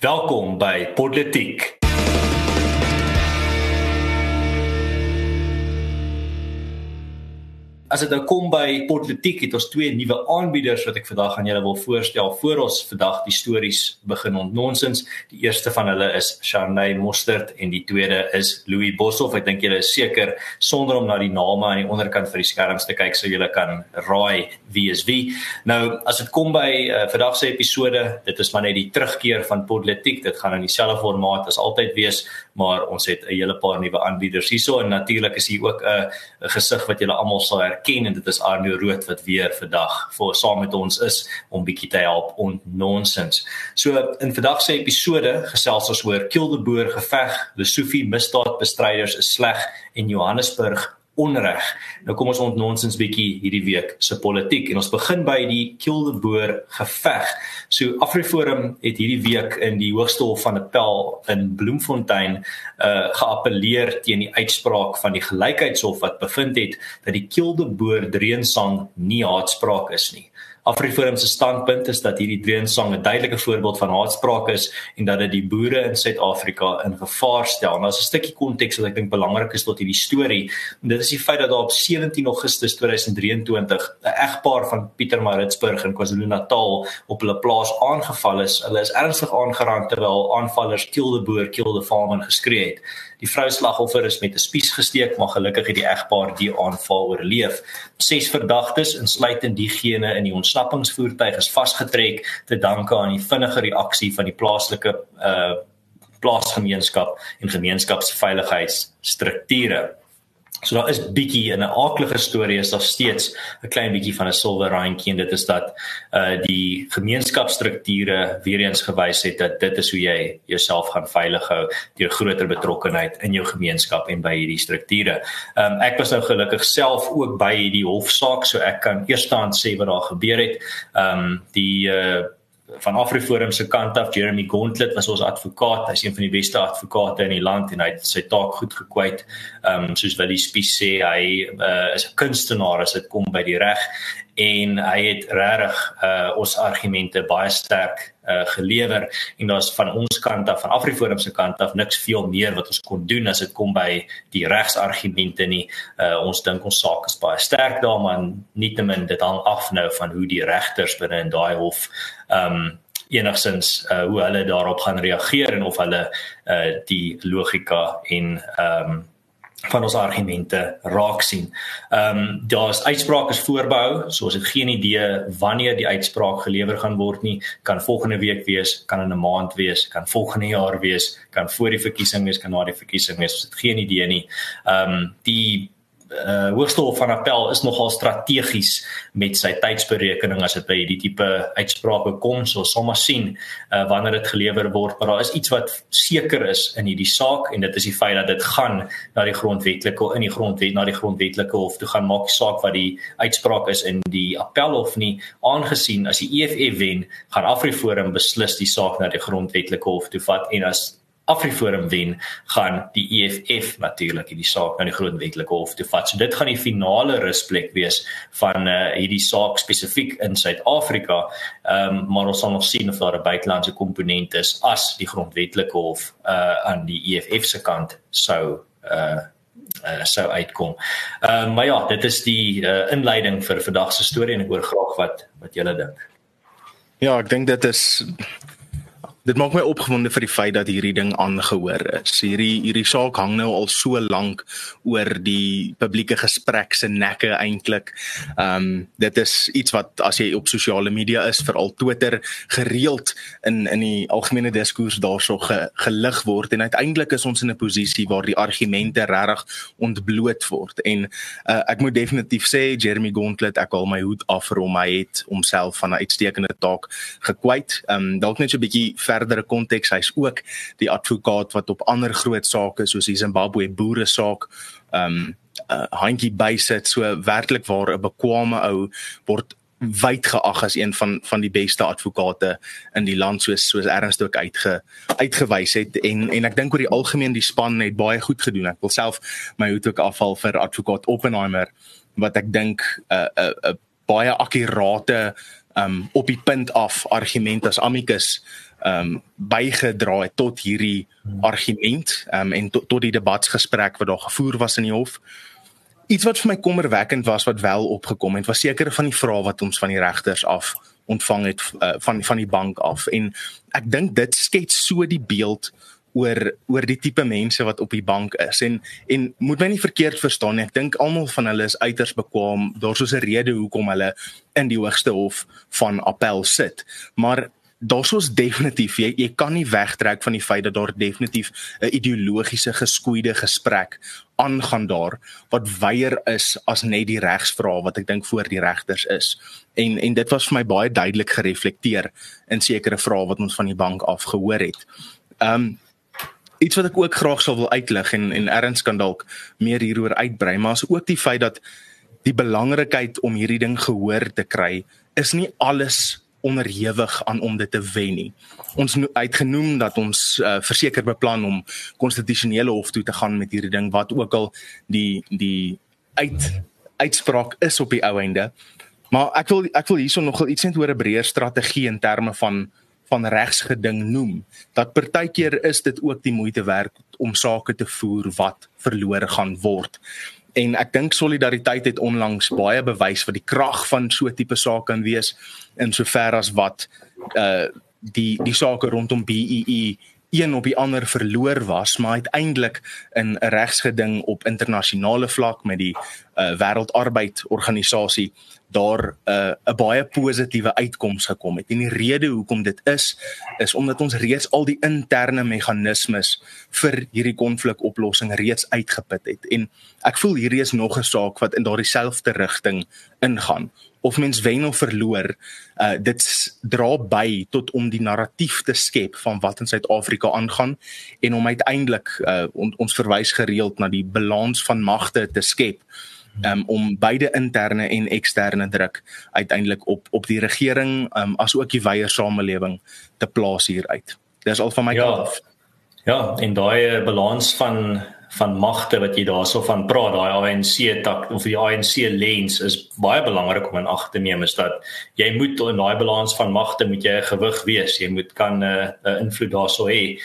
Welkom by Politiek. As dit nou kom by politiek het ons twee nuwe aanbieders wat ek vandag aan julle wil voorstel voor ons vandag die stories begin ontnonsens. Die eerste van hulle is Sharnay Mostert en die tweede is Louis Boshoff. Ek dink julle is seker sonder om na die name aan die onderkant van die skerms te kyk sou julle kan raai wie is wie. Nou as dit kom by uh, vandag se episode, dit is maar net die terugkeer van politiek. Dit gaan in dieselfde formaat as altyd wees, maar ons het 'n hele paar nuwe aanbieders hierso en natuurlik is hier ook 'n gesig wat julle almal sal herken en dit is Arno Rood wat weer vandag vir saam met ons is om bietjie te help on nonsens. So in vandag se episode gesels ons oor Kildeboer geveg, Lesofie misdaadbestryders is sleg en Johannesburg onreg. Nou kom ons ontnonsens bietjie hierdie week se politiek en ons begin by die Kildeboer geveg. So Afriforum het hierdie week in die Hoogste Hof van Appel in Bloemfontein uh geappeleer teen die uitspraak van die Gelykheidshof wat bevind het dat die Kildeboer dreensang nie haatspraak is nie. Afriforum se standpunt is dat hierdie dreensang 'n duidelike voorbeeld van haatspraak is en dat dit die boere in Suid-Afrika in gevaar stel. En daar's 'n stukkie konteks wat ek dink belangrik is tot hierdie storie. En dit is die feit dat daar op 17 Augustus 2023 'n egpaar van Pietermaritzburg in KwaZulu-Natal op hulle plaas aangeval is. Hulle is ernstig aangeraan terwyl aanvallers kill the boer, kill the farmer geskree het. Die vrou slagoffer is met 'n spies gesteek, maar gelukkig het die egpaar die aanval oorleef. Ses verdagtes, insluitend diegene in die ontsnappingsvoertuig, is vasgetrek te danke aan die vinnige reaksie van die plaaslike uh plaasgemeenskap en gemeenskapsveiligheidsstrukture. So daar is bietjie in 'n aaklige storie is daar steeds 'n klein bietjie van 'n silwer randjie en dit is dat uh die gemeenskapsstrukture weer eens gewys het dat dit is hoe jy jouself gaan veilig hou deur groter betrokkenheid in jou gemeenskap en by hierdie strukture. Um ek was nou gelukkig self ook by hierdie hofsaak so ek kan eerstaan sê wat daar gebeur het. Um die uh van Afriforum se kant af Jeremy Gauntlet was ons advokaat. Hy's een van die beste advokate in die land en hy het sy taak goed gekwyt. Ehm um, soos wat die spies sê, hy uh, is 'n kunstenaar as dit kom by die reg en hy het regtig uh, ons argumente baie sterk uh, gelewer en daar's van ons kant af van Afriforum se kant af niks veel meer wat ons kon doen as dit kom by die regsargumente nie. Uh, ons dink ons saak is baie sterk daar maar nietemin dit hang af nou van hoe die regters binne in daai hof ehm um, enigsins uh, hoe hulle daarop gaan reageer en of hulle uh, die logika en ehm um, van ons argumente raak sien. Ehm um, daar's uitsprake is voorbehou, so ons het geen idee wanneer die uitspraak gelewer gaan word nie. Kan volgende week wees, kan in 'n maand wees, kan volgende jaar wees, kan voor die verkiesing wees, kan na die verkiesing wees. Ons het geen idee nie. Ehm um, die uh Hoogste Hof van Appel is nogal strategies met sy tydsberekening as dit by hierdie tipe uitsprake kom. So sommer sien uh wanneer dit gelewer word, maar daar is iets wat seker is in hierdie saak en dit is die feit dat dit gaan na die grondwetlike in die grondwet na die grondwetlike hof toe gaan maak saak wat die uitspraak is in die appelhof nie aangesien as die EFF wen, gaan Afriforum beslis die saak na die grondwetlike hof toe vat en as Afriforum wen, gaan die EFF natuurlik hierdie saak na die grondwetlike hof toe vat. So dit gaan die finale rusplek wees van uh hierdie saak spesifiek in Suid-Afrika. Ehm um, maar ons sal nog sien of daar 'n buitelandse komponent is as die grondwetlike hof uh aan die EFF se kant sou uh uh sou uitkom. Ehm uh, maar ja, dit is die uh inleiding vir vandag se storie en ek hoor graag wat wat julle dink. Ja, ek dink dit is Dit maak my opgewonde vir die feit dat hierdie ding aangehoor is. Hierdie hierdie saak hang nou al so lank oor die publieke gesprek se nekke eintlik. Ehm um, dit is iets wat as jy op sosiale media is, veral Twitter, gereeld in in die algemene diskurs daarso ge, gelig word en uiteindelik is ons in 'n posisie waar die argumente regtig ontbloot word. En uh, ek moet definitief sê Jeremy Gauntlet, ek al my hoed af vir hom. Hy het homself van 'n uitstekende taak gekwyt. Ehm um, dalk net so 'n bietjie verdere konteks. Hy's ook die advokaat wat op ander groot sake soos die Zimbabwe boere saak ehm um, uh, handjie bysit. So werklik waar 'n bekwame ou word wyd geag as een van van die beste advokate in die land soos soos Ernst ook uitge uitgewys het en en ek dink oor die algemeen die span het baie goed gedoen. Ek wil self my hoed ook afval vir advokaat Oppenheimer wat ek dink 'n uh, 'n uh, 'n uh, baie akkurate um op die punt af argument as amicus um bygedra het tot hierdie argument um en tot tot die debatsgesprek wat daar gevoer was in die hof. Iets wat vir my kommerwekkend was wat wel opgekom het, was sekere van die vrae wat ons van die regters af ontvang het uh, van van die bank af en ek dink dit skets so die beeld oor oor die tipe mense wat op die bank is. En en moet my nie verkeerd verstaan nie ek dink almal van hulle is uiters bekwam daar's so 'n rede hoekom hulle in die hoogste hof van appel sit. Maar daar's ons definitief jy, jy kan nie wegtrek van die feit dat daar definitief 'n ideologiese geskoeide gesprek aangaan daar wat weier is as net die regsvrae wat ek dink voor die regters is. En en dit was vir my baie duidelik gereflekteer in sekere vrae wat ons van die bank af gehoor het. Ehm um, iets wat ek ook graag sou wil uitlig en en erns kan dalk meer hieroor uitbrei, maar is ook die feit dat die belangrikheid om hierdie ding gehoor te kry is nie alles onderhewig aan om dit te wen nie. Ons het genoem dat ons uh, verseker beplan om konstitusionele hof toe te gaan met hierdie ding wat ook al die die uit uitspraak is op die ou einde. Maar ek wil ek wil hierson nogal iets net oor 'n breër strategie in terme van van regsgeding noem dat partykeer is dit ook die moeite werd om sake te voer wat verlore gaan word. En ek dink solidariteit het onlangs baie bewys wat die krag van so 'n tipe saak kan wees in sover as wat uh die die sake rondom BEE een op die ander verloor was, maar uiteindelik in 'n regsgeding op internasionale vlak met die uh, Wêreldarbeidorganisasie daar 'n uh, baie positiewe uitkoms gekom het. En die rede hoekom dit is is omdat ons reeds al die interne meganismes vir hierdie konflikoplossing reeds uitgeput het. En ek voel hierdie is nog 'n saak wat in daardie selfde rigting ingaan of mens wen of verloor, uh dit dra by tot om die narratief te skep van wat in Suid-Afrika aangaan en om uiteindelik uh on, ons verwys gereeld na die balans van magte te skep um, om beide interne en eksterne druk uiteindelik op op die regering um, as ook die wye samelewing te plaas hieruit. Dis al van my ja, kant. Ja, en daai balans van van magte wat jy daarso van praat, daai ANC tak of die ANC lens is baie belangrik om in ag te neem is dat jy moet in daai balans van magte moet jy 'n gewig wees. Jy moet kan 'n uh, uh, invloed daarso hê.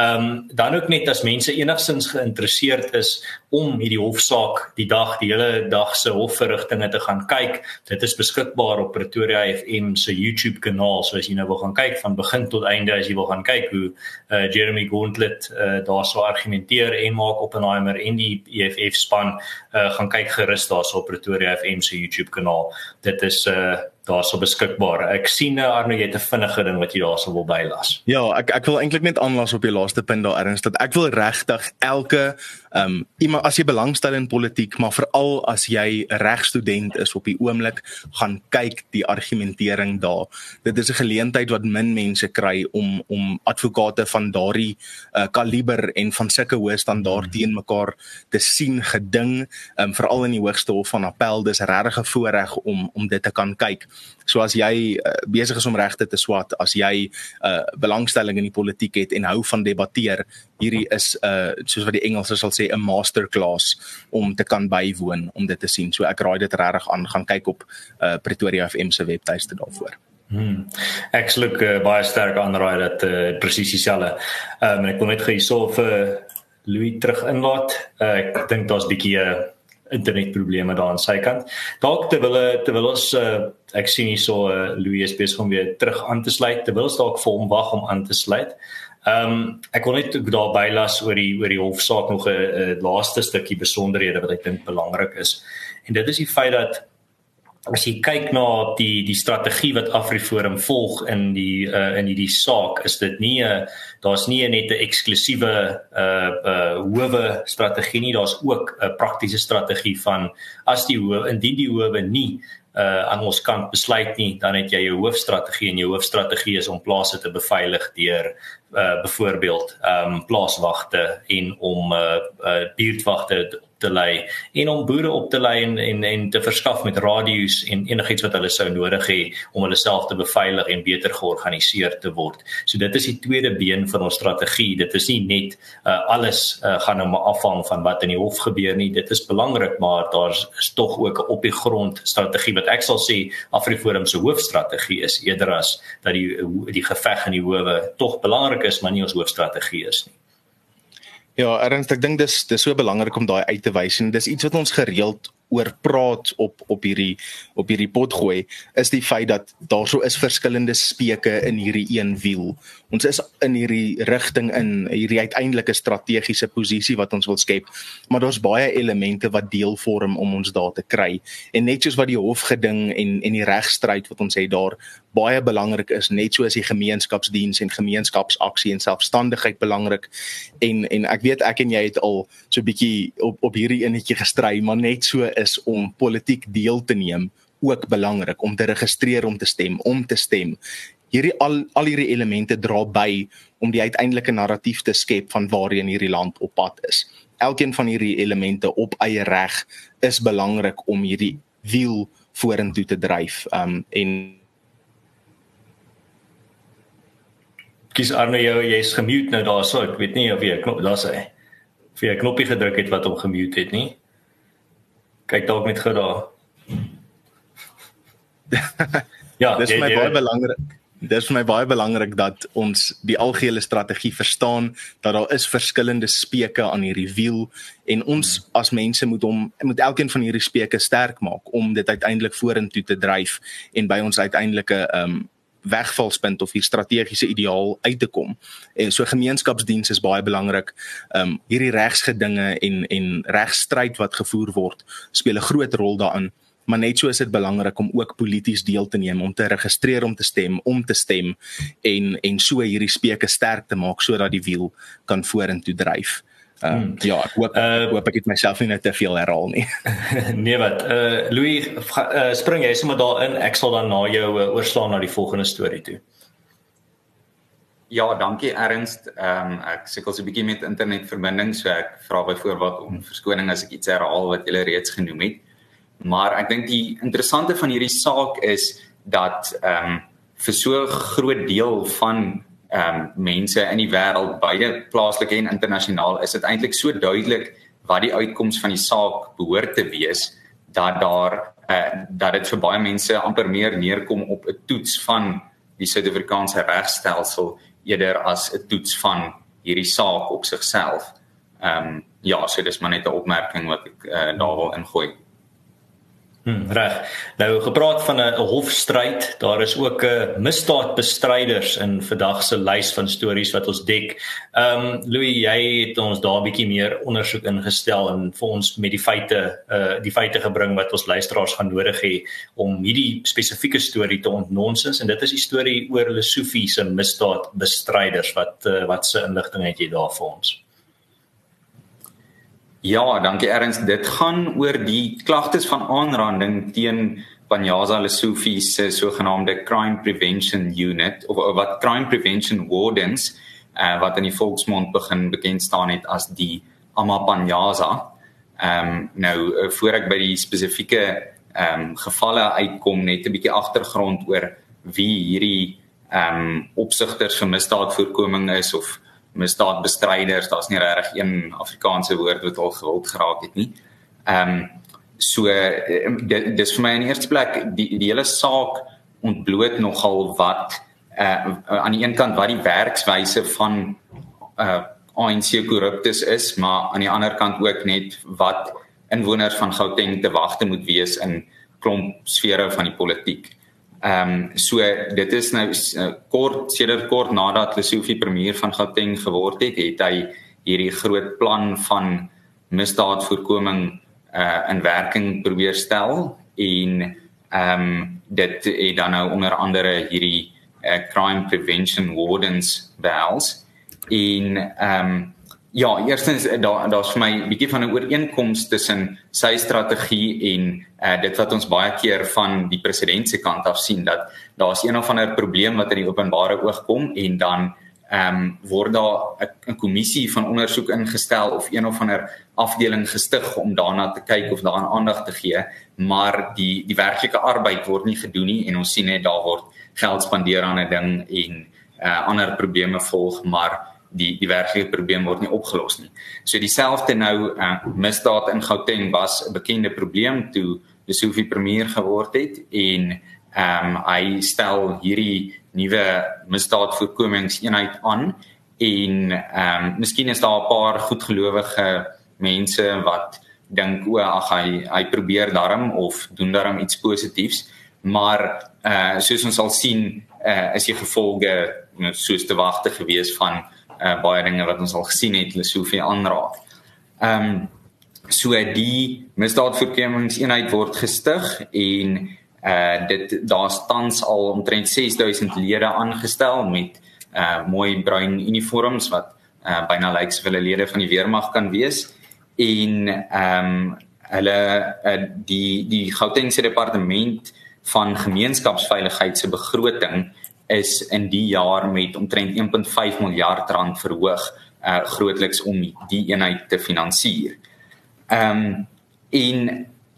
Ehm um, dan ook net as mense enigstens geïnteresseerd is om hierdie hofsaak die dag die hele dag se hofverrigtinge te gaan kyk, dit is beskikbaar op Pretoria FM se YouTube kanaal. So as jy nou wil gaan kyk van begin tot einde as jy wil gaan kyk hoe uh, Jeremy Gauntlet uh, daar so argumenteer en maak Oppenheimer en die EFF span uh, gaan kyk gerus daarso op Pretoria FM se YouTube kanaal. Dit is uh, daarso beskikbaar. Ek sien nou Arno jy het 'n vinnige ding wat jy daarso wil bylas. Ja, ek ek wil eintlik net aanlas op die laaste punt daar erns dat ek wil regtig elke ehm um, iemand as jy belangstel in politiek, maar veral as jy 'n regstudent is op die oomblik, gaan kyk die argumentering daar. Dit is 'n geleentheid wat min mense kry om om advokate van daardie uh, kaliber en van sulke hoë standaard hmm. teen mekaar te sien geding, ehm um, veral in die hoogste hof van appel. Dis regtig 'n voorreg om om dit te kan kyk. So as jy uh, besig is om regte te swat, as jy 'n uh, belangstelling in die politiek het en hou van debatteer, hierdie is 'n uh, soos wat die Engelsers sal sê 'n masterclass om te kan bywoon om dit te sien. So ek raai dit regtig aan gaan kyk op uh, Pretoria FM se webtuiste daarvoor. Hmm. Ek sluk uh, baie sterk aanraai dat uh, presies dieselfde. Ehm um, ek wil net gee so vir Louis terug inlaat. Uh, ek dink daar's 'n bietjie uh, internetprobleme daar aan sy kant. Dalk terwyl terwyl ons uh, ek sien hier so uh, Louis besig om weer terug aan te sluit, terwyl ons dalk vir hom wag om aan te sluit. Ehm um, ek wil net daar bylas oor die oor die hofsaak nog 'n laaste stukkie besonderhede wat ek dink belangrik is. En dit is die feit dat as jy kyk na die die strategie wat Afriforum volg in die uh, in hierdie saak is dit nie 'n uh, daar's nie net 'n eksklusiewe uh uh howe strategie nie daar's ook 'n praktiese strategie van as die howe indien die howe nie uh aan ons kant besluit nie dan het jy jou hoofstrategie en jou hoofstrategie is om plase te beveilig deur uh byvoorbeeld um plaaswagte en om uh, uh buurtwagte te lei en om boere op te lei en en, en te verskaf met radio's en enigiets wat hulle sou nodig hê om hulle self te beveilig en beter georganiseer te word. So dit is die tweede been van ons strategie. Dit is nie net uh, alles uh, gaan nou maar afhang van wat in die hof gebeur nie. Dit is belangrik, maar daar is tog ook 'n op die grond strategie wat ek sal sê Afriforum se hoofstrategie is eerder as dat die die geveg in die howe tog belangrik is, maar nie ons hoofstrategie is nie. Ja, ernstig, ek dink dis dis so belangrik om daai uit te wys en dis iets wat ons gereeld oor praat op op hierdie op hierdie pot gooi is die feit dat daar so is verskillende speke in hierdie een wiel. Ons is in hierdie rigting in hierdie uiteindelike strategiese posisie wat ons wil skep, maar daar's baie elemente wat deel vorm om ons daar te kry. En net soos wat die hofgeding en en die regstryd wat ons het daar baie belangrik is, net soos die gemeenskapsdiens en gemeenskapsaksie en selfstandigheid belangrik. En en ek weet ek en jy het al so 'n bietjie op op hierdie enetjie gestry, maar net so is om politiek deel te neem ook belangrik om te registreer om te stem, om te stem. Hierdie al al hierdie elemente dra by om die uiteindelike narratief te skep van waarheen hierdie land op pad is. Elkeen van hierdie elemente op eie reg is belangrik om hierdie wiel vorentoe te dryf. Um en Kies Arno jou jy's gemute nou daarso. Ek weet nie of jy knop daar sê. Of jy 'n knoppie gedruk het wat hom gemute het nie. Kyk dalk net gou daar. ja, dis my baie belangrik. Dis vir my baie belangrik dat ons die algehele strategie verstaan dat daar is verskillende speke aan hierdie wiel en ons as mense moet hom moet elkeen van hierdie speke sterk maak om dit uiteindelik vorentoe te dryf en by ons uiteindelike um wegvalspunt of hier strategiese ideaal uit te kom. En so gemeenskapsdiens is baie belangrik. Um hierdie regsgedinge en en regstryd wat gevoer word, speel 'n groot rol daarin. Maar net so is dit belangrik om ook polities deel te neem, om te registreer om te stem, om te stem en en so hierdie speke sterk te maak sodat die wiel kan vorentoe dryf. Uh, hmm. Ja, ek hoop uh, hoop ek het myself nie net te veel herhaal nie. nee wat. Uh Louis uh, spring jy sommer daarin. Ek sal dan na jou uh, oorslaan na die volgende storie toe. Ja, dankie Ernst. Ehm um, ek sukkel so 'n bietjie met internetverbinding, so ek vra byvoorbeeld om verskoning as ek iets herhaal wat jy reeds genoem het. Maar ek dink die interessante van hierdie saak is dat ehm um, vir so 'n groot deel van ehm um, mense in die wêreld beide plaaslik en internasionaal is dit eintlik so duidelik wat die uitkoms van die saak behoort te wees dat daar uh, dat dit vir baie mense amper meer neerkom op 'n toets van die Suid-Afrikaanse regstelsel eerder as 'n toets van hierdie saak op sigself. Ehm um, ja, so dis maar net 'n opmerking wat ek uh, daar wil ingooi. Hmm, reg. Nou gepraat van 'n hofstryd, daar is ook 'n uh, misdaadbestryders in vandag se lys van stories wat ons dek. Ehm um, Louis, jy het ons daar 'n bietjie meer ondersoek ingestel en vir ons met die feite uh die feite gebring wat ons luisteraars gaan nodig hê om hierdie spesifieke storie te ontnonsens en dit is die storie oor Lesofie se misdaadbestryders wat uh, wat se inligting het jy daar vir ons? Ja, dankie Erns. Dit gaan oor die klagtes van aanranding teen Panyaza Lesofie se sogenaamde Crime Prevention Unit of, of wat Crime Prevention Wardens uh, wat in die volksmond begin bekend staan het as die Amapanyaza. Ehm um, nou uh, voor ek by die spesifieke ehm um, gevalle uitkom net 'n bietjie agtergrond oor wie hierdie ehm um, opsigters vir misdaadvoorkoming is of misdaadbestryders, daar's nie regtig een Afrikaanse woord wat al gewild geraak het nie. Ehm um, so ehm, dis vir my in eerste plek die die hele saak ontbloot nogal wat uh aan die een kant wat die werkswyse van uh ANC korruptes is, maar aan die ander kant ook net wat inwoners van Gauteng te wagte moet wees in klomp sfere van die politiek. Ehm um, so dit is nou uh, kort sedert kort nadat Lesofie premier van Gauteng geword het, het hy hierdie groot plan van misdaadvoorkoming uh in werking probeer stel en ehm um, dit het dan nou onder andere hierdie uh, crime prevention wardens behels en ehm um, Ja, eerstens eh, daar daar's vir my 'n bietjie van 'n ooreenkoms tussen sy strategie en uh dit wat ons baie keer van die president se kant af sien dat daar's een of ander probleem wat in die openbare oog kom en dan ehm um, word daar 'n kommissie van ondersoek ingestel of een of ander afdeling gestig om daarna te kyk of daaraan aandag te gee, maar die die werklike arbeid word nie gedoen nie en ons sien net daar word geld spandeer aan 'n ding en uh ander probleme volg, maar die die werklike probleem word nie opgelos nie. So dieselfde nou uh misdaad in Gauteng was 'n bekende probleem toe Lesofie premier geword het en ehm um, hy stel hierdie nuwe misdaadvoorkomingseenheid aan en ehm um, miskien is daar 'n paar goedgelowige mense wat dink o ag hy hy probeer darm of doen darm iets positiefs maar eh uh, soos ons sal sien eh uh, is die gevolge soos te wagte gewees van uh, baie dinge wat ons al gesien het hulle soveel aanraak. Ehm um, so die misdaadvoorkomingseenheid word gestig en uh dit daar tans al omtrent 6000 lede aangestel met uh mooi bruin uniforms wat uh byna lyk soos hulle lede van die weermag kan wees en ehm um, hulle uh, die die Gautengse departement van gemeenskapsveiligheid se begroting is in die jaar met omtrent 1.5 miljard rand verhoog uh grootliks om die eenheid te finansier. Ehm um, en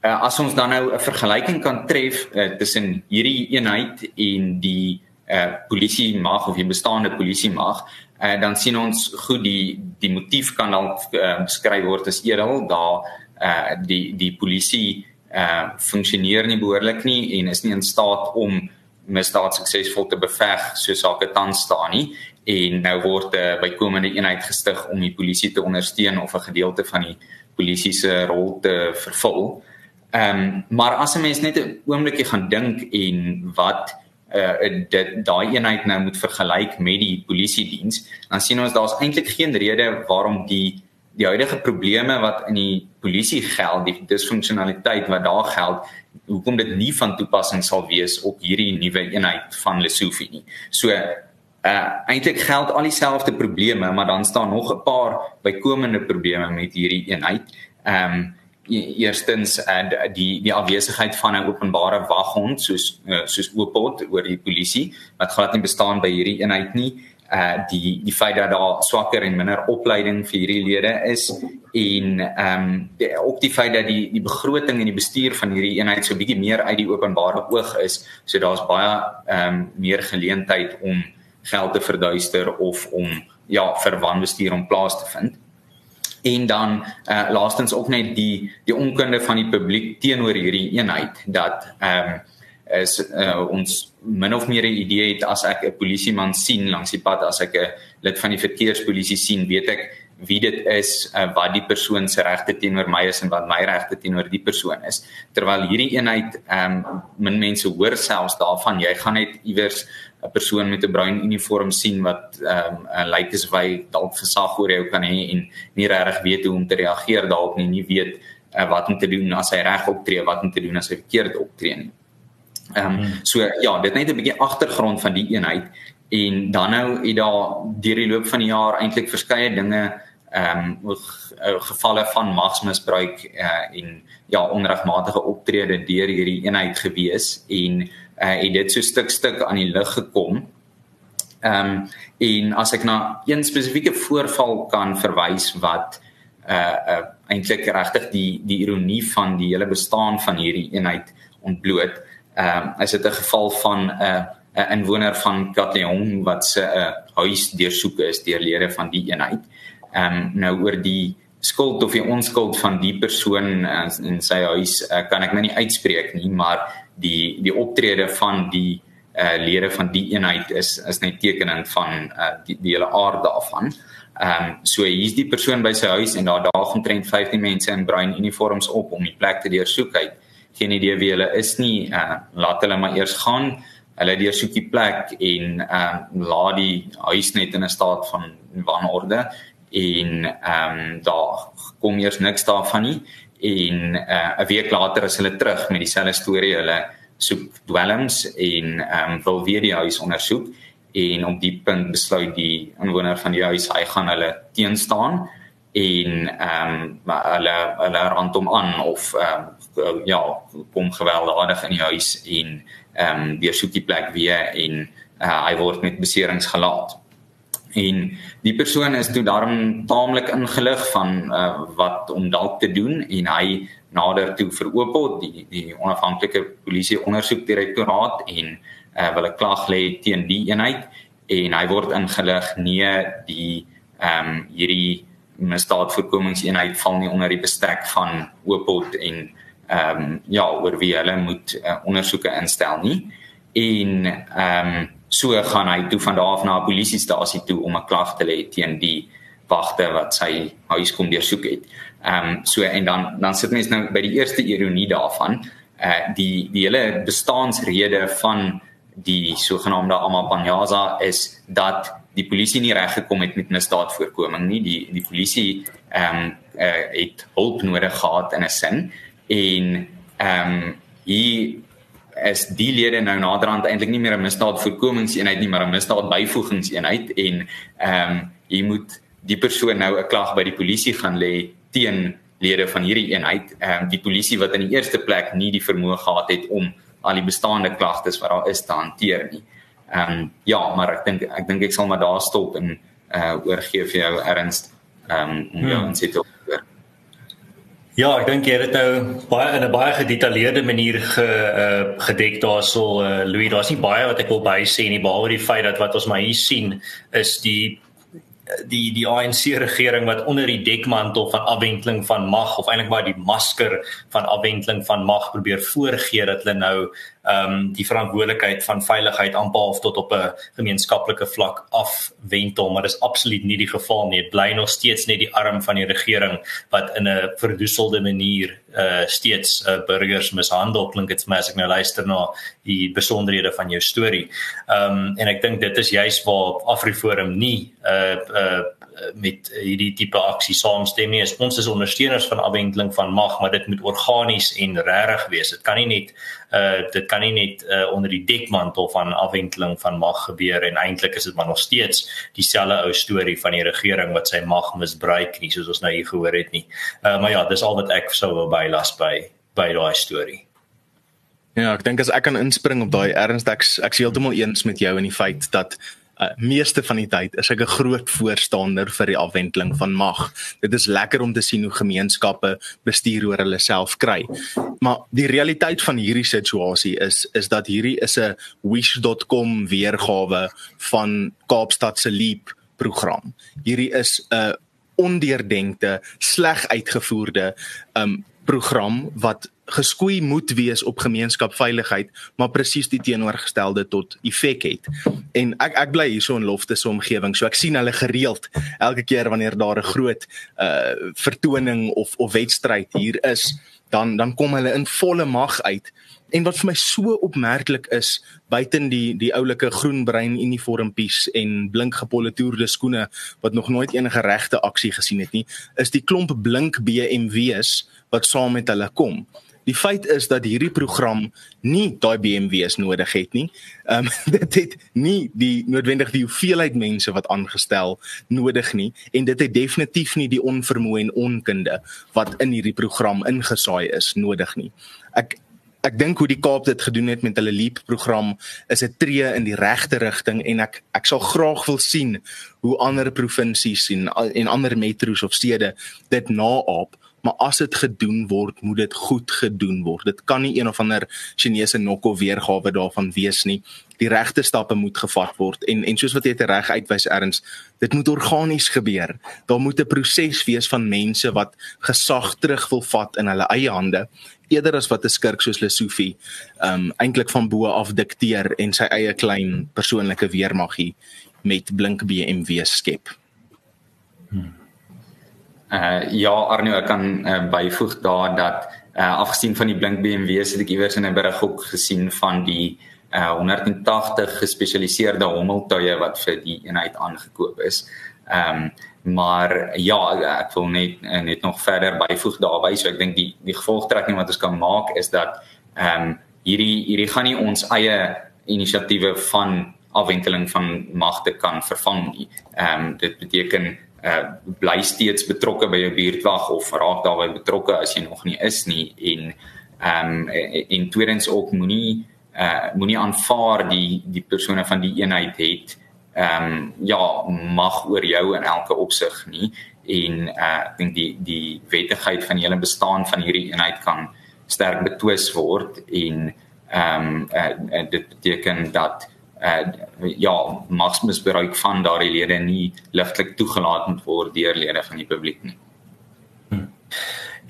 uh, as ons dan nou 'n vergelyking kan tref uh, tussen hierdie eenheid en die uh, polisie mag of die bestaande polisie mag uh, dan sien ons goed die die motief kan dalk uh, beskryf word as edel daar uh, die die polisie uh, funksioneer nie behoorlik nie en is nie in staat om misdaad suksesvol te beveg soos sake tans staan nie en nou word 'n uh, bykomende eenheid gestig om die polisie te ondersteun of 'n gedeelte van die polisie se rol te vervul. Ehm um, maar as 'n mens net 'n oombliekie gaan dink en wat uh dit daai eenheid nou moet vergelyk met die polisie diens, dan sien ons daar's eintlik geen rede waarom die die huidige probleme wat in die polisie geld, die disfunksionaliteit wat daar geld, hoekom dit nie van toepassing sal wees op hierdie nuwe eenheid van Lesofie nie. So uh eintlik geld al dieselfde probleme, maar dan staan nog 'n paar bykomende probleme met hierdie eenheid. Ehm um, eerstens uh, die die afwesigheid van 'n openbare waghond soos uh, soos Oopot oor die polisie wat glad nie bestaan by hierdie eenheid nie uh die die feit dat daar swakker en minder opleiding vir hierdie lede is en ehm um, ook die feit dat die die begroting en die bestuur van hierdie eenheid so bietjie meer uit die openbare oog is so daar's baie ehm um, meer geleentheid om geld te verduister of om ja vir wanbestuur om plaas te vind. En dan uh, laastens ook net die die onkunde van die publiek teenoor hierdie eenheid dat ehm um, is uh, ons min of meer 'n idee het as ek 'n polisieman sien langs die pad as ek 'n lid van die verkeerspolisie sien weet ek wie dit is uh, wat die persoon se regte teenoor my is en wat my regte teenoor die persoon is terwyl hierdie eenheid ehm um, min mense hoor selfs daarvan jy gaan net iewers 'n persoon met 'n bruin uniform sien wat ehm um, lyk asof hy dalk gesag oor jou kan hê en nie regtig weet hoe om te reageer daarop nie, nie weet uh, wat om te doen as hy reg optree, wat om te doen as hy verkeerd optree nie. Ehm um, so ja, dit net 'n bietjie agtergrond van die eenheid en dan nou het daar deur die loop van die jaar eintlik verskeie dinge ehm um, gevalle van magsmisbruik uh, en ja onregmatige optrede deur hierdie eenheid gewees en uh, het dit so stuk stuk aan die lig gekom. Ehm um, en as ek na een spesifieke voorval kan verwys wat uh, uh eintlik regtig die die ironie van die hele bestaan van hierdie eenheid ontbloot. Ehm um, is dit 'n geval van 'n uh, 'n inwoner van Katlehong wat se 'n uh, huis deursoek is deur lede van die eenheid. Ehm um, nou oor die skuld of die onskuld van die persoon uh, in sy huis uh, kan ek nou nie uitspreek nie, maar die die optrede van die uh lede van die eenheid is is net tekenend van uh die die hele aard daarvan. Ehm um, so hier's die persoon by sy huis en daar daag omtrent 15 mense in bruin uniforms op om die plek te deursoek. Hy geen idee wie hulle is nie. Uh laat hulle maar eers gaan. Hulle deursoek die plek en ehm um, laat die huis net in 'n staat van wanorde en ehm um, daar kom eers niks daarvan nie en uh, 'n week later is hulle terug met dieselfde storie. Hulle soek dwelms en ehm um, wil weer die huis ondersoek en op die punt besluit die inwoner van die huis hy gaan hulle teenstaan en ehm um, hulle hulle rondom aan of ehm um, ja kom gewelddadig in die huis en ehm um, weer soek die plek weer en uh, hy word met beserings gelaat. En die persoon is toe daarom taamlik ingelig van uh, wat om dalk te doen en hy nader toe vir Opel die die onafhanklike polisie ondersoekdirektoraat en uh, wil 'n klag lê teen die eenheid en hy word ingelig nee die ehm um, hierdie misdaadvoorkomingseenheid val nie onder die bestek van Opel en ehm um, ja oor wie hulle moet uh, ondersoeke instel nie en ehm um, so gaan hy toe van daar af na 'n polisiestasie toe om 'n klag te lê teen die wagte wat sy huis kom deursoek het. Ehm um, so en dan dan sit mense nou by die eerste ironie daarvan, uh, die die hele bestaansrede van die sogenaamde Amapanyaza is dat die polisie nie reg gekom het met misdaadvoorkoming nie. Die die polisie ehm um, uh, het hulp nodig gehad in 'n sin en ehm um, hier is die lede nou naderhand eintlik nie meer 'n misdaadvoorkomingseenheid nie, maar 'n misdaadbyvoegingseenheid en ehm um, jy moet die persoon nou 'n klag by die polisie gaan lê teen lede van hierdie eenheid. Ehm um, die polisie wat in die eerste plek nie die vermoë gehad het om al die bestaande klagtes wat daar is te hanteer nie. Ehm um, ja, maar ek dink ek dink ek sal maar daar stop en uh oorgee vir jou erns ehm um, om jou hmm. insit op Ja, ek dink jy het nou baie in 'n baie gedetailleerde manier ge uh, gedek daarso uh, Louis, daar's nie baie wat ek wil by sê nie behalwe die feit dat wat ons maar hier sien is die die die ANC regering wat onder die dekmantel van afwenteling van mag of eintlik maar die masker van afwenteling van mag probeer voorgee dat hulle nou ehm um, die verantwoordelikheid van veiligheid aanpaal tot op 'n gemeenskaplike vlak afwentel maar dis absoluut nie die geval nie dit bly nog steeds net die arm van die regering wat in 'n verdoeselde manier uh steeds uh, burgers mishandel klink dit vir my as ek nou luister na die besonderhede van jou storie. Ehm um, en ek dink dit is juis waar Afriforum nie uh uh met hierdie tipe aksie saamstem nie. Ons is ondersteuners van afwendeling van mag, maar dit moet organies en regtig wees. Dit kan nie net uh dit kan nie net uh, onder die dekmantel van afwendeling van mag gebeur en eintlik is dit maar nog steeds dieselfde ou storie van die regering wat sy mag misbruik nie soos ons nou hier gehoor het nie. Uh maar ja, dis al wat ek sou wil bylas by by daai storie. Ja, ek dink as ek kan inspring op daai erns ek ek is heeltemal eens met jou in die feit dat uh, meeste van die tyd is ek 'n groot voorstander vir die afwendeling van mag. Dit is lekker om te sien hoe gemeenskappe bestuur oor hulle self kry. Maar die realiteit van hierdie situasie is is dat hierdie is 'n wish.com weergawe van Kaapstad se leap program. Hierdie is 'n ondeurdenkte, sleg uitgevoerde um program wat geskoei moet wees op gemeenskapveiligheid, maar presies die teenoorgestelde tot effek het. En ek ek bly hierso in Lofte se omgewing, so ek sien hulle gereeld elke keer wanneer daar 'n groot uh vertoning of of wedstryd hier is, dan dan kom hulle in volle mag uit. En wat vir my so opmerklik is, buiten die die oulike groenbrein uniformpies en blink gepolitoerde skoene wat nog nooit enige regte aksie gesien het nie, is die klomp blink BMW's wat saam met hulle kom. Die feit is dat hierdie program nie daai BMW's nodig het nie. Ehm um, dit het nie die noodwendig die hoeveelheid mense wat aangestel nodig nie en dit het definitief nie die onvermoë en onkunde wat in hierdie program ingesaai is nodig nie. Ek ek dink hoe die Kaap dit gedoen het met hulle leap program is 'n tree in die regte rigting en ek ek sal graag wil sien hoe ander provinsies en en ander metro's of stede dit naap maar as dit gedoen word, moet dit goed gedoen word. Dit kan nie een of ander Chinese nokko weergawe daarvan wees nie. Die regte stappe moet gevat word en en soos wat jy dit reg uitwys erns, dit moet organies gebeur. Daar moet 'n proses wees van mense wat gesag terug wil vat in hulle eie hande eerder as wat 'n skurk soos Lesofie um eintlik van bo af dikteer en sy eie klein persoonlike weermagie met blink BMW skep. Hmm. Uh ja Arno ek kan uh, byvoeg daar dat uh afgesien van die blink BMW se ek iewers in 'n berig ook gesien van die uh 180 gespesialiseerde hommeltuie wat vir die eenheid aangekoop is. Ehm um, maar ja ek wil net net nog verder byvoeg daarby so ek dink die die gevolgtrekking wat ons kan maak is dat ehm um, hierdie hierdie gaan nie ons eie inisiatiewe van afwenteling van magte kan vervang nie. Ehm um, dit beteken uh bly steeds betrokke by jou buurtwag of raak daarbey betrokke as jy nog nie is nie en ehm um, en tweedens ook moenie uh moenie aanvaar die die persone van die eenheid het ehm um, ja mag oor jou in elke opsig nie en uh, ek dink die die wettigheid van die hele bestaan van hierdie eenheid kan sterk betwis word en ehm um, uh, dit beteken dat uh, ja magsmisbruik van daardie lede nie ligtelik toegelaat moet word deur lede van die publiek nie.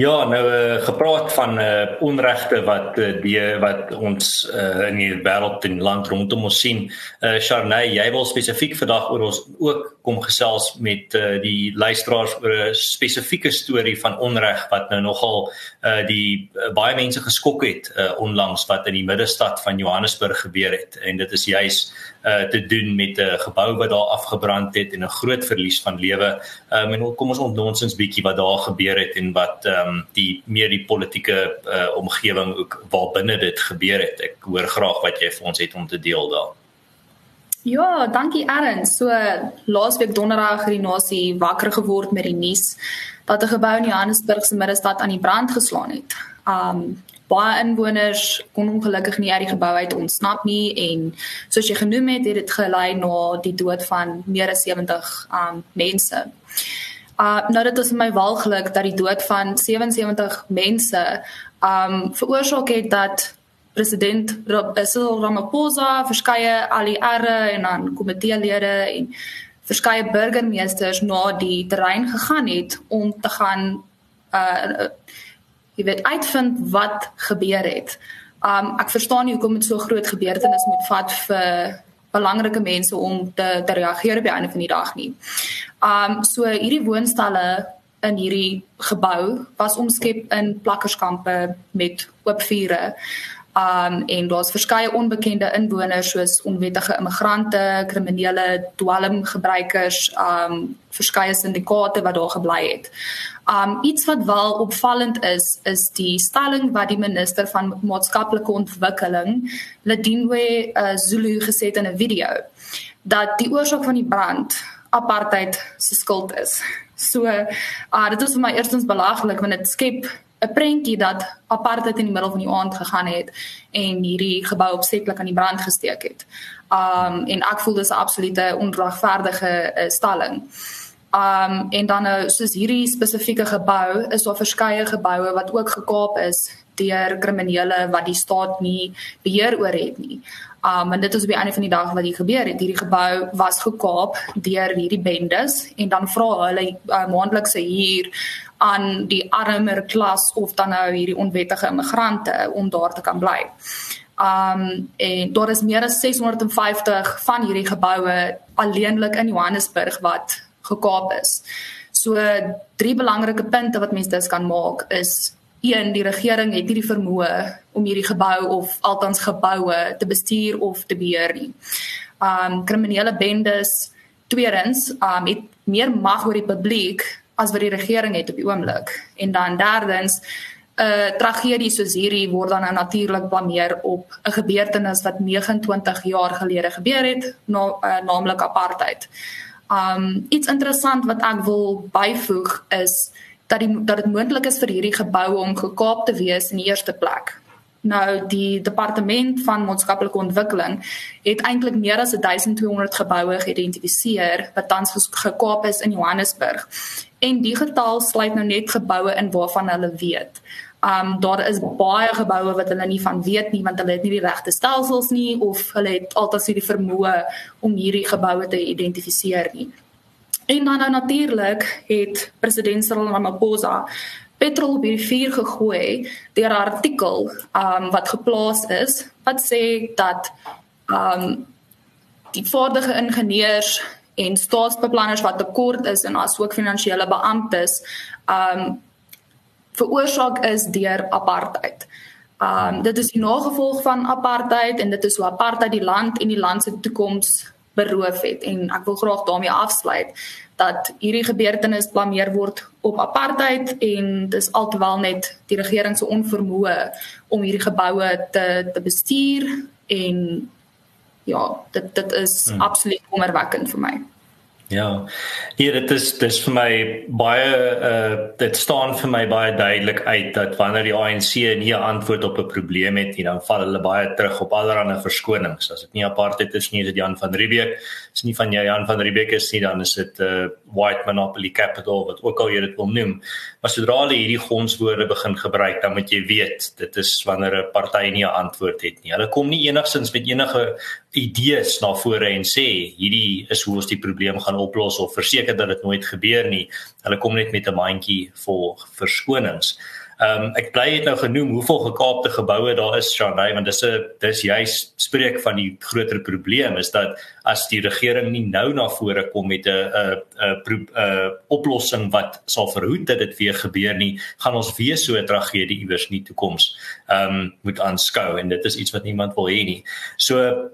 Ja, nou uh, gepraat van uh, onregte wat uh, die wat ons uh, in die wêreld en land rondom ons sien. Uh, Sharnay, jy wil spesifiek vandag oor ons ook kom gesels met uh, die luisteraars oor 'n spesifieke storie van onreg wat nou nogal uh, die uh, baie mense geskok het uh, onlangs wat in die middestad van Johannesburg gebeur het en dit is juis uh, te doen met 'n gebou wat daar afgebrand het en 'n groot verlies van lewe. Um, en kom ons ontnonsens bietjie wat daar gebeur het en wat ehm um, die meer die politieke uh, omgewing ook waar binne dit gebeur het. Ek hoor graag wat jy vir ons het om te deel daar. Ja, dankie Aaron. So laasweek donderdag het die nasie wakker geword met die nuus dat 'n gebou in Johannesburg se middestad aan die brand geslaan het. Um baie inwoners kon ongelukkig nie uit die gebou uit ontsnap nie en soos jy genoem het, het dit gelei na die dood van meer as 70 um mense. Uh nou dit is my walglik dat die dood van 77 mense um veroorsaak het dat president Cyril Ramaphosa verskeie aliare en dan komiteelede en verskeie burgemeesters na die terrein gegaan het om te gaan uh jy weet uitvind wat gebeur het. Um ek verstaan nie hoekom dit so groot gebeurtenis moet vat vir belangrike mense om te te reageer op die einde van die dag nie. Um so hierdie woonstelle in hierdie gebou was omskep in plakkerskampe met oop vure. Um en daar's verskeie onbekende inwoners soos onwettige immigrante, kriminele dwelmgebruikers, um verskeie syndikaate wat daar gebly het. Um iets wat wel opvallend is, is die stelling wat die minister van maatskaplike ontwikkeling, Ledinwe uh, Zulu gesê het in 'n video dat die oorsaak van die brand apartheid se skuld is. So, uh dit is vir my eerstens belaglik want dit skep 'n prentjie dat apartheid in die middel van die aand gegaan het en hierdie gebou opsetlik aan die brand gesteek het. Um en ek voel dis 'n absolute onregverdige uh, stelling. Um en dan nou soos hierdie spesifieke gebou is daar verskeie geboue wat ook gekaap is deur kriminele wat die staat nie beheer oor het nie. Um en dit is op die einde van die dag wat hier gebeur het. Hierdie gebou was gekaap deur hierdie bendes en dan vra hulle uh, maandelikse huur aan die armer klas of dan nou hierdie onwettige immigrante om daar te kan bly. Um en daar is meer as 650 van hierdie geboue alleenlik in Johannesburg wat gekaap is. So drie belangrike punte wat mense dus kan maak is een die regering het nie die vermoë om hierdie gebou of althans geboue te bestuur of te beheer nie. Um kriminele bendes tweedens um het meer mag oor die publiek as wat die regering het op die oomblik. En dan derdens 'n uh, tragedie soos hierdie word dan nou natuurlik blameer op 'n gebeurtenis wat 29 jaar gelede gebeur het, na, uh, naamlik apartheid. Um iets interessant wat ek wil byvoeg is dat die dat dit moontlik is vir hierdie geboue om gekaap te wees in die eerste plek. Nou die departement van maatskaplike ontwikkeling het eintlik meer as 1200 geboue geïdentifiseer wat tans gekaap is in Johannesburg en die getal sluit nou net geboue in waarvan hulle weet. Um daar is baie geboue wat hulle nie van weet nie want hulle het nie die regte stelsels nie of hulle het altyd nie die vermoë om hierdie geboue te identifiseer nie. En dan nou natuurlik het president Cyril Ramaphosa petrol op die vuur gegooi deur 'n artikel um wat geplaas is wat sê dat um die vaardige ingenieurs en staatsbeplanners wat tekort is en asook finansiële beamptes um veroorsaak is deur apartheid. Um dit is die nagevolg van apartheid en dit is hoe apartheid die land en die land se toekoms beroof het en ek wil graag daarmee afsluit dat hierdie gebeurtenis blameer word op apartheid en dis altewaar net die regering se onvermoë om hierdie geboue te te bestuur en ja, dit dit is hmm. absoluut kommerwekkend vir my. Ja. Hier dit is dis vir my baie uh dit staan vir my baie duidelik uit dat wanneer die ANC nie 'n antwoord op 'n probleem het nie, dan val hulle baie terug op allerlei verskonings. As dit nie apartheid is nie, is dit Jan van Riebeeck. Is nie van Jan van Riebeeck is nie, dan is dit 'n uh, white monopoly capital wat ook al jy dit wil noem. Maar sodra hulle hierdie gonswoorde begin gebruik, dan moet jy weet dit is wanneer 'n party nie 'n antwoord het nie. Hulle kom nie enigsins met enige idees na vore en sê hierdie is hoe ons die probleem gaan oplos of verseker dat dit nooit gebeur nie. Hulle kom net met 'n mandjie vol verskonings. Ehm um, ek bly het nou genoem hoeveel gekaapte geboue daar is Shanay want dis 'n dis juis spreek van die groter probleem is dat as die regering nie nou na vore kom met 'n 'n 'n 'n oplossing wat sal verhoed dat dit weer gebeur nie, gaan ons weer so 'n tragedie iewers in die toekoms ehm um, moet aanskou en dit is iets wat niemand wil hê nie. So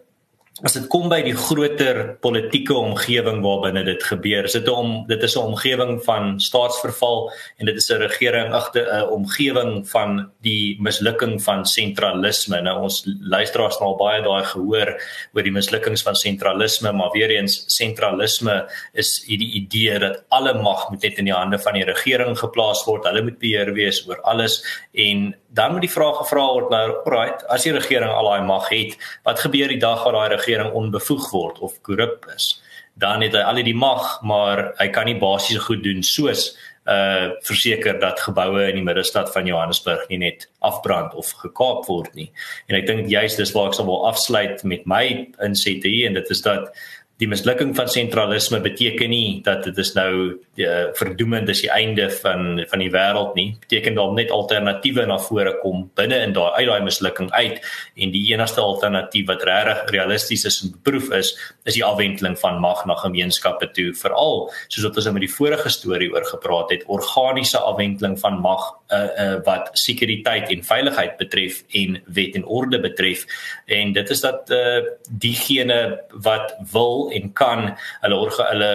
as dit kom by die groter politieke omgewing waarbinne dit gebeur, is dit om dit is 'n omgewing van staatsverval en dit is 'n regering agter 'n omgewing van die mislukking van sentralisme. Nou ons luisteraars nou al baie daai gehoor oor die mislukkings van sentralisme, maar weer eens sentralisme is hierdie idee dat alle mag moet net in die hande van die regering geplaas word. Hulle moet beheer wees oor alles en dan moet die vraag gevra word nou, alright, as die regering al daai mag het, wat gebeur die dag waar daai regering onbevoeg word of korrup is? Dan het hy al die mag, maar hy kan nie basiese goed doen soos uh verseker dat geboue in die middestad van Johannesburg nie net afbrand of gekaap word nie. En ek dink juist dis waar ek sal wil afsluit met my insette hier en dit is dat die mislukking van sentralisme beteken nie dat dit is nou uh, verdoemend is die einde van van die wêreld nie. Beteken daar net alternatiewe na vore kom binne in daai uit daai mislukking uit. En die enigste alternatief wat regtig realisties is en beproef is is die afwendeling van mag na gemeenskappe toe. Veral soos wat ons nou met die vorige storie oor gepraat het organiese afwendeling van mag uh, uh, wat sekuriteit en veiligheid betref en wet en orde betref. En dit is dat uh, diegene wat wil en kan hulle orga, hulle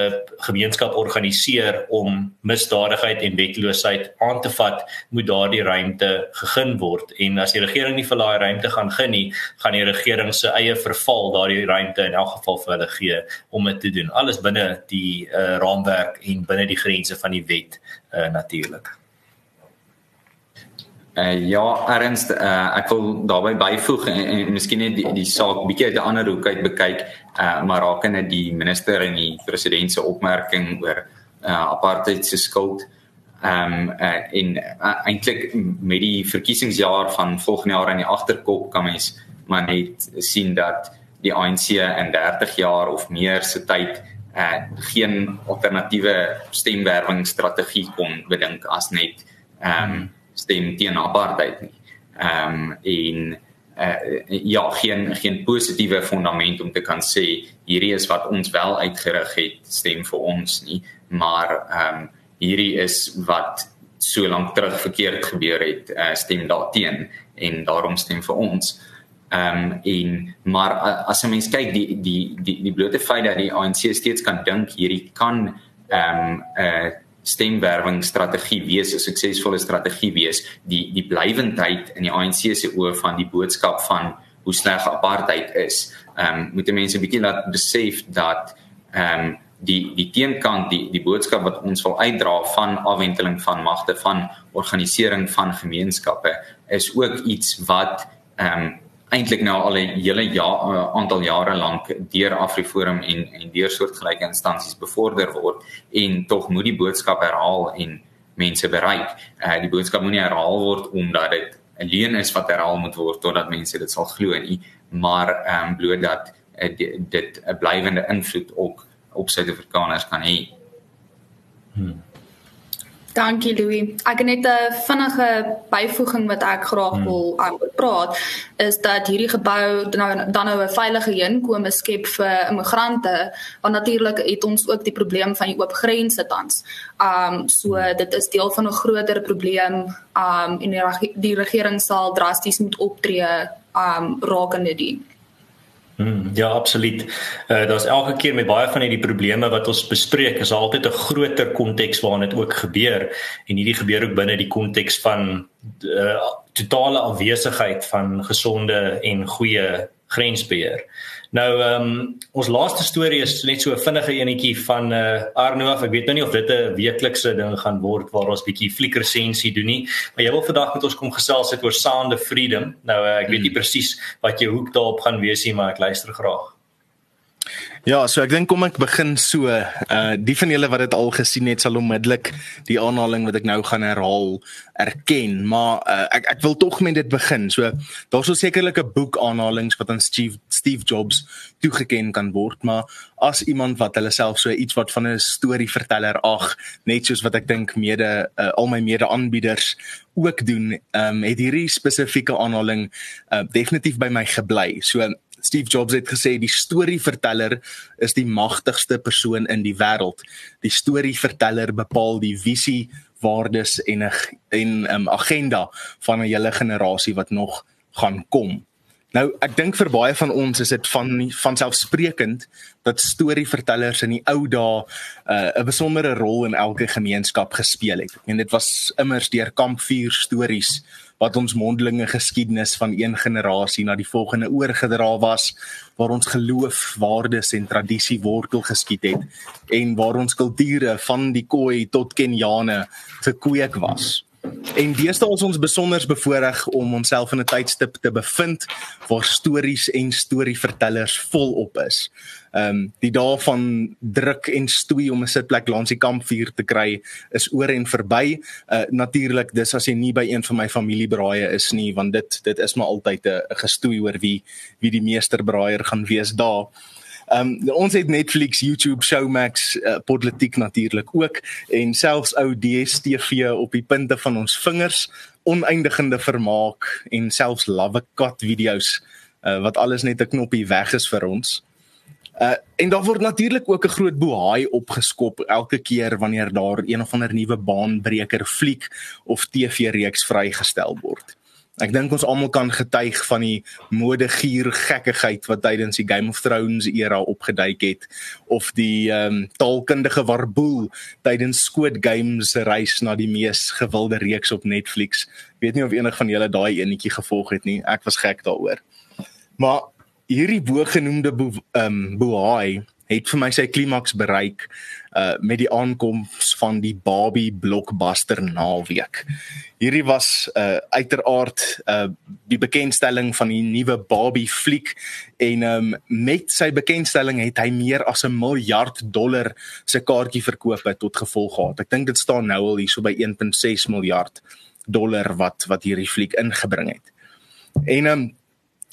gemeenskap organiseer om misdadigheid en wetloosheid aan te vat, moet daardie ruimte gegee word. En as die regering nie vir daai ruimte gaan gee nie, gaan die regering se eie verval daardie ruimte in elk geval vir hulle gee om dit te doen. Alles binne die uh, raamwerk en binne die grense van die wet uh, natuurlik. Uh, ja, ernst, uh, ek wil daarbey byvoeg en, en, en miskien net die, die saak bietjie uit 'n ander hoek uit bekyk, uh, maar rakende die minister en die president se opmerking oor uh, apartheid se skuld. Ehm um, uh, in uh, eintlik met die verkiesingsjaar van volgende jaar in die agterkop kan mens maar net sien dat die ANC in 30 jaar of meer se tyd uh, geen alternatiewe stemwerwingsstrategie kon bedink as net ehm um, stem teen apartheid nie. Ehm um, en uh, ja, geen geen positiewe fundament om te kan sê hierdie is wat ons wel uitgerig het, stem vir ons nie, maar ehm um, hierdie is wat so lank terug verkeerd gebeur het, uh, stem daarteen en daarom stem vir ons. Ehm um, en maar as 'n mens kyk die die die die blote feit dat die ANC steeds kan dink hierdie kan ehm um, 'n uh, stemwerwingsstrategie wees, 'n suksesvolle strategie wees, die die blywendheid in die ANC se oë van die boodskap van hoe sleg apartheid is. Ehm um, moet mense 'n bietjie laat besef dat ehm um, die die teenkant die die boodskap wat ons wil uitdra van afwendeling van magte van organisering van gemeenskappe is ook iets wat ehm um, eintlik nou al 'n hele jaar uh, aantal jare lank deur Afriforum en en deur soortgelyke instansies bevorder word en tog moet die boodskap herhaal en mense bereik. Uh, die boodskap moet nie herhaal word omdat dit 'n leuen is wat herhaal moet word totdat mense dit sal glo nie, maar ehm um, bloot dat uh, dit 'n blywende invloed ook op Suid-Afrikaners kan hê. Hmm. Dankie Louis. Ek het net 'n vinnige byvoeging wat ek graag hmm. wil um, praat is dat hierdie gebou dan nou, dan nou 'n veilige heenkome skep vir immigrante want natuurlik het ons ook die probleem van die oop grense tans. Um so hmm. dit is deel van 'n groter probleem um en die, die regering sal drasties moet optree um rakende die Hmm, ja, absoluut. Uh daar's elke keer met baie van hierdie probleme wat ons bespreek, is altyd 'n groter konteks waarin dit ook gebeur en hierdie gebeur ook binne die konteks van uh totale afwesigheid van gesonde en goeie grensbeheer. Nou ehm um, ons laaste storie is net so 'n vinnige enetjie van uh, Arno. Ek weet nou nie of dit 'n weeklikse ding gaan word waar ons bietjie fliekresensie doen nie, maar jy wil vandag met ons kom gesels het oor Sound of Freedom. Nou uh, ek weet nie hmm. presies wat jou hoek daarop gaan wees nie, maar ek luister graag. Ja, so ek dink kom ek begin so. Uh die van julle wat dit al gesien het sal onmiddellik die aanhaling wat ek nou gaan herhaal erken, maar uh, ek ek wil tog met dit begin. So daar's so sekerlik 'n boek aanhalings wat aan Steve Steve Jobs toegeken kan word, maar as iemand wat hulle self so iets wat van 'n storieverteller ag, net soos wat ek dink mede uh, al my mede-aanbieders ook doen, um, het hierdie spesifieke aanhaling uh, definitief by my gebly. So Steve Jobs het gesê die storieverteller is die magtigste persoon in die wêreld. Die storieverteller bepaal die visie, waardes en en um, agenda van 'n hele generasie wat nog gaan kom. Nou, ek dink vir baie van ons is dit van van selfsprekend dat storievertellers in die ou dae uh, 'n uh, besondere rol in elke gemeenskap gespeel het. En dit was immers deur kampvuur stories wat ons mondelinge geskiedenis van een generasie na die volgende oorgedra was waar ons geloof, waardes en tradisie wortel geskiet het en waar ons kulture van die Khoi tot Kenyane gekweek was. En deesdae is ons besonder bevoordeel om onsself in 'n tydstip te bevind waar stories en storievertellers volop is. Ehm um, die dae van druk en stoei om 'n sitplek langs die kampvuur te kry is oor en verby. Uh natuurlik dis as jy nie by een van my familiebraaie is nie want dit dit is maar altyd 'n gestoei oor wie wie die meesterbraaier gaan wees daar. Ehm um, ons het Netflix, YouTube, Showmax, uh, politiek natuurlik ook en selfs ou DStv op die punte van ons vingers, oneindigende vermaak en selfs love cat video's uh, wat alles net 'n knoppie weg is vir ons. Uh en daar word natuurlik ook 'n groot bohaai opgeskop elke keer wanneer daar een of ander nuwe baanbreker fliek of TV-reeks vrygestel word. Ek dink ons almal kan getuig van die modegier gekkigheid wat tydens die Game of Thrones era opgeduik het of die ehm um, taalkundige warboel tydens Squid Game se reis na die mees gewilde reeks op Netflix. Ek weet nie of enig van julle daai enetjie gevolg het nie. Ek was gek daaroor. Maar hierdie bogenoemde bo, um Boai het vir my sy klimaks bereik uh met die aankoms van die Barbie blockbuster naweek. Hierdie was uh uiteraard uh die bekendstelling van die nuwe Barbie fliek en um met sy bekendstelling het hy meer as 'n miljard dollar se kaartjie verkoop tot gevolg gehad. Ek dink dit staan nou al hierso by 1.6 miljard dollar wat wat hierdie fliek ingebring het. En um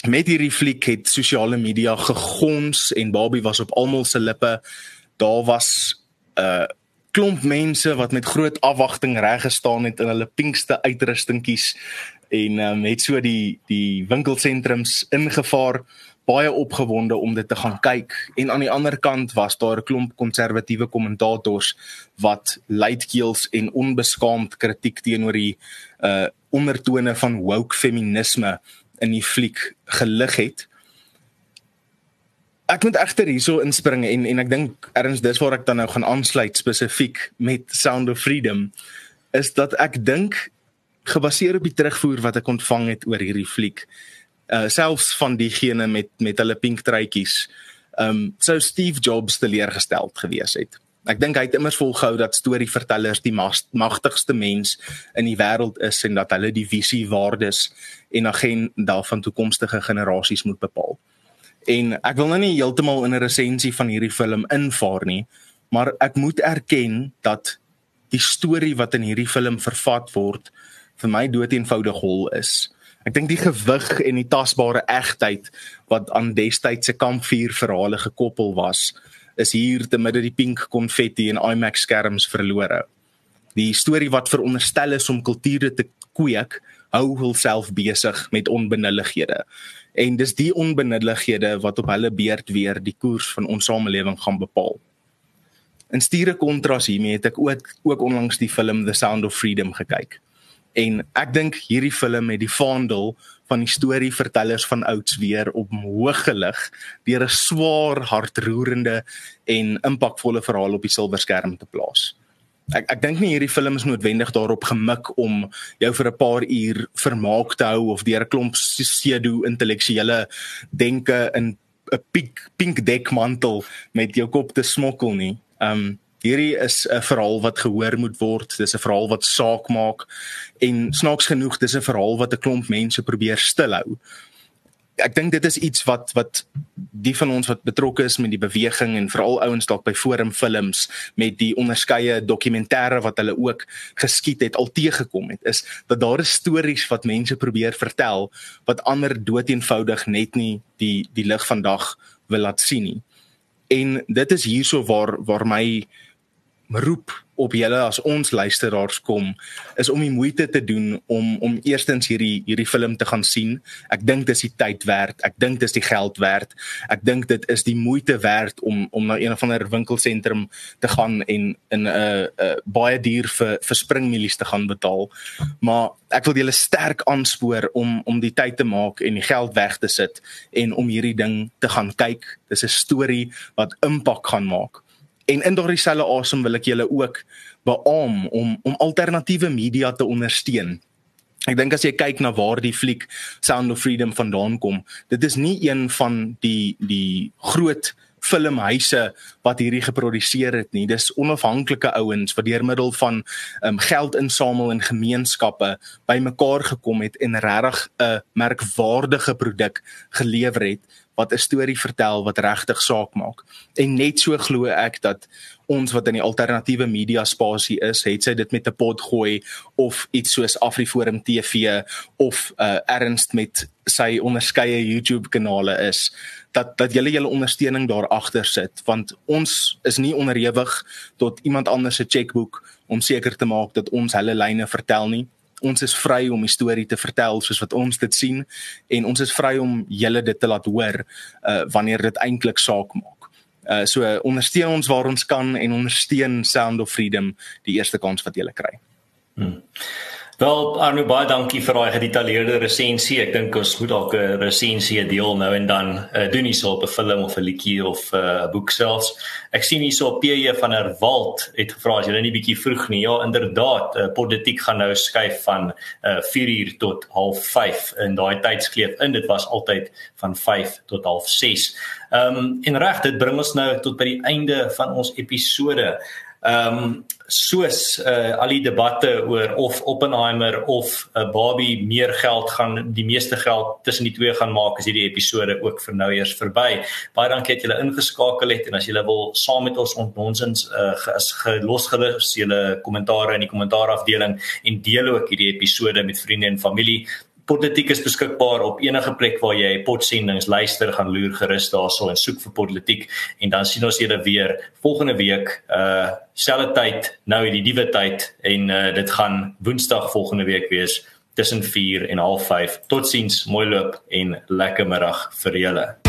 met hierdie fliek het sosiale media gegons en Barbie was op almal se lippe. Daar was uh, klomp mense wat met groot afwagting reg gestaan het in hulle pinkste uitrustingkies en um, het so die die winkelsentrums ingevaar baie opgewonde om dit te gaan kyk en aan die ander kant was daar 'n klomp konservatiewe kommentators wat luidkeels en onbeskaamd kritiek teenoor die uh ondertone van woke feminisme in die fliek gelig het. Ek moet egter hierso inspring en en ek dink erns dis waar ek dan nou gaan aansluit spesifiek met Sound of Freedom is dat ek dink gebaseer op die terugvoer wat ek ontvang het oor hierdie fliek uh selfs van diegene met met hulle pink truitjies um sou Steve Jobs teleurgesteld gewees het. Ek dink hy het immers volgehou dat storievertellers die magtigste mens in die wêreld is en dat hulle die visie, waardes en agenda van toekomstige generasies moet bepaal. En ek wil nou nie heeltemal in 'n resensie van hierdie film invaar nie, maar ek moet erken dat die storie wat in hierdie film vervat word vir my dood eenvoudig hol is. Ek dink die gewig en die tasbare egtheid wat aan destydse kampvuur verhale gekoppel was, is hier te midde die pink konfetti en IMAX skerms verlore. Die storie wat veronderstel is om kulture te kweek, hou hulself besig met onbenullighede. En dis die onbenullighede wat op hulle beurt weer die koers van ons samelewing gaan bepaal. In stiere kontras hiermee het ek ook ook onlangs die film The Sound of Freedom gekyk. En ek dink hierdie film het die vaandel van die storievertellers van ouds weer op hooggelig deur 'n swaar hartroerende en impakvolle verhaal op die silwerskerm te plaas. Ek ek dink nie hierdie film is noodwendig daarop gemik om jou vir 'n paar uur vermaak te hou of deur 'n klomp pseudo intellektuele denke in 'n pink pink dekmantel met jou kop te smokkel nie. Um hierdie is 'n verhaal wat gehoor moet word. Dis 'n verhaal wat saak maak en snaaks genoeg dis 'n verhaal wat 'n klomp mense probeer stilhou ek dink dit is iets wat wat die van ons wat betrokke is met die beweging en veral ouens dalk by Forum Films met die onderskeie dokumentêre wat hulle ook geskied het al teëgekom het is dat daar is stories wat mense probeer vertel wat ander doeteenvoudig net nie die die lig van dag wil laat sien nie. En dit is hierso waar waar my roep op julle as ons luisteraars kom is om die moeite te doen om om eerstens hierdie hierdie film te gaan sien. Ek dink dis die tyd werd. Ek dink dis die geld werd. Ek dink dit is die moeite werd om om na een of ander winkelsentrum te gaan en in 'n uh, uh, baie duur vir vir springmielies te gaan betaal. Maar ek wil julle sterk aanspoor om om die tyd te maak en die geld weg te sit en om hierdie ding te gaan kyk. Dis 'n storie wat impak gaan maak. En in daardie selfe asem wil ek julle ook beam om om alternatiewe media te ondersteun. Ek dink as jy kyk na waar die fliek Sound of Freedom vandaan kom, dit is nie een van die die groot filmhuise wat hierdie geproduseer het nie. Dis onafhanklike ouens wat deur middel van um, geld insamel in gemeenskappe bymekaar gekom het en regtig 'n merkwaardige produk gelewer het wat 'n storie vertel wat regtig saak maak. En net so glo ek dat ons wat in die alternatiewe media spasie is, het sy dit met 'n pot gooi of iets soos AfriForum TV of uh ernst met sy onderskeie YouTube kanale is dat dat julle julle ondersteuning daar agter sit want ons is nie onderhewig tot iemand anders se chequeboek om seker te maak dat ons hulle lyne vertel nie ons is vry om die storie te vertel soos wat ons dit sien en ons is vry om julle dit te laat hoor uh wanneer dit eintlik saak maak. Uh so ondersteun ons waar ons kan en ondersteun Sound of Freedom die eerste kans wat julle kry. Hmm. Wel Arno baie dankie vir daai gedetailleerde resensie. Ek dink ons moet dalk 'n resensie deel nou en dan uh, doen hierso op 'n film of 'n liedjie of eh, 'n uh, boek selfs. Ek sien hierso PJ van der Walt het gevra as jy net 'n bietjie vroeg nie. Ja, inderdaad, uh, politiek gaan nou skuif van uh, 4 uur tot 05:30 in daai tydskleef in. Dit was altyd van 5 tot 06:30. Ehm um, en reg, dit bring ons nou tot by die einde van ons episode. Ehm um, soos uh, al die debatte oor of Oppenheimer of 'n uh, Barbie meer geld gaan die meeste geld tussen die twee gaan maak as hierdie episode ook vir nou eers verby. Baie dankie dat julle ingeskakel het en as julle wil saam met ons ontnonsens uh, as gelosgelis julle kommentare in die kommentaarafdeling en deel ook hierdie episode met vriende en familie. Politiek is beskikbaar op enige plek waar jy potsendings luister, gaan loer gerus daarso en soek vir politiek en dan sien ons julle weer volgende week uh selfde tyd, nou in die nuwe tyd en uh dit gaan Woensdag volgende week wees tussen 4 en 05:30. Totsiens, mooi loop en lekker middag vir julle.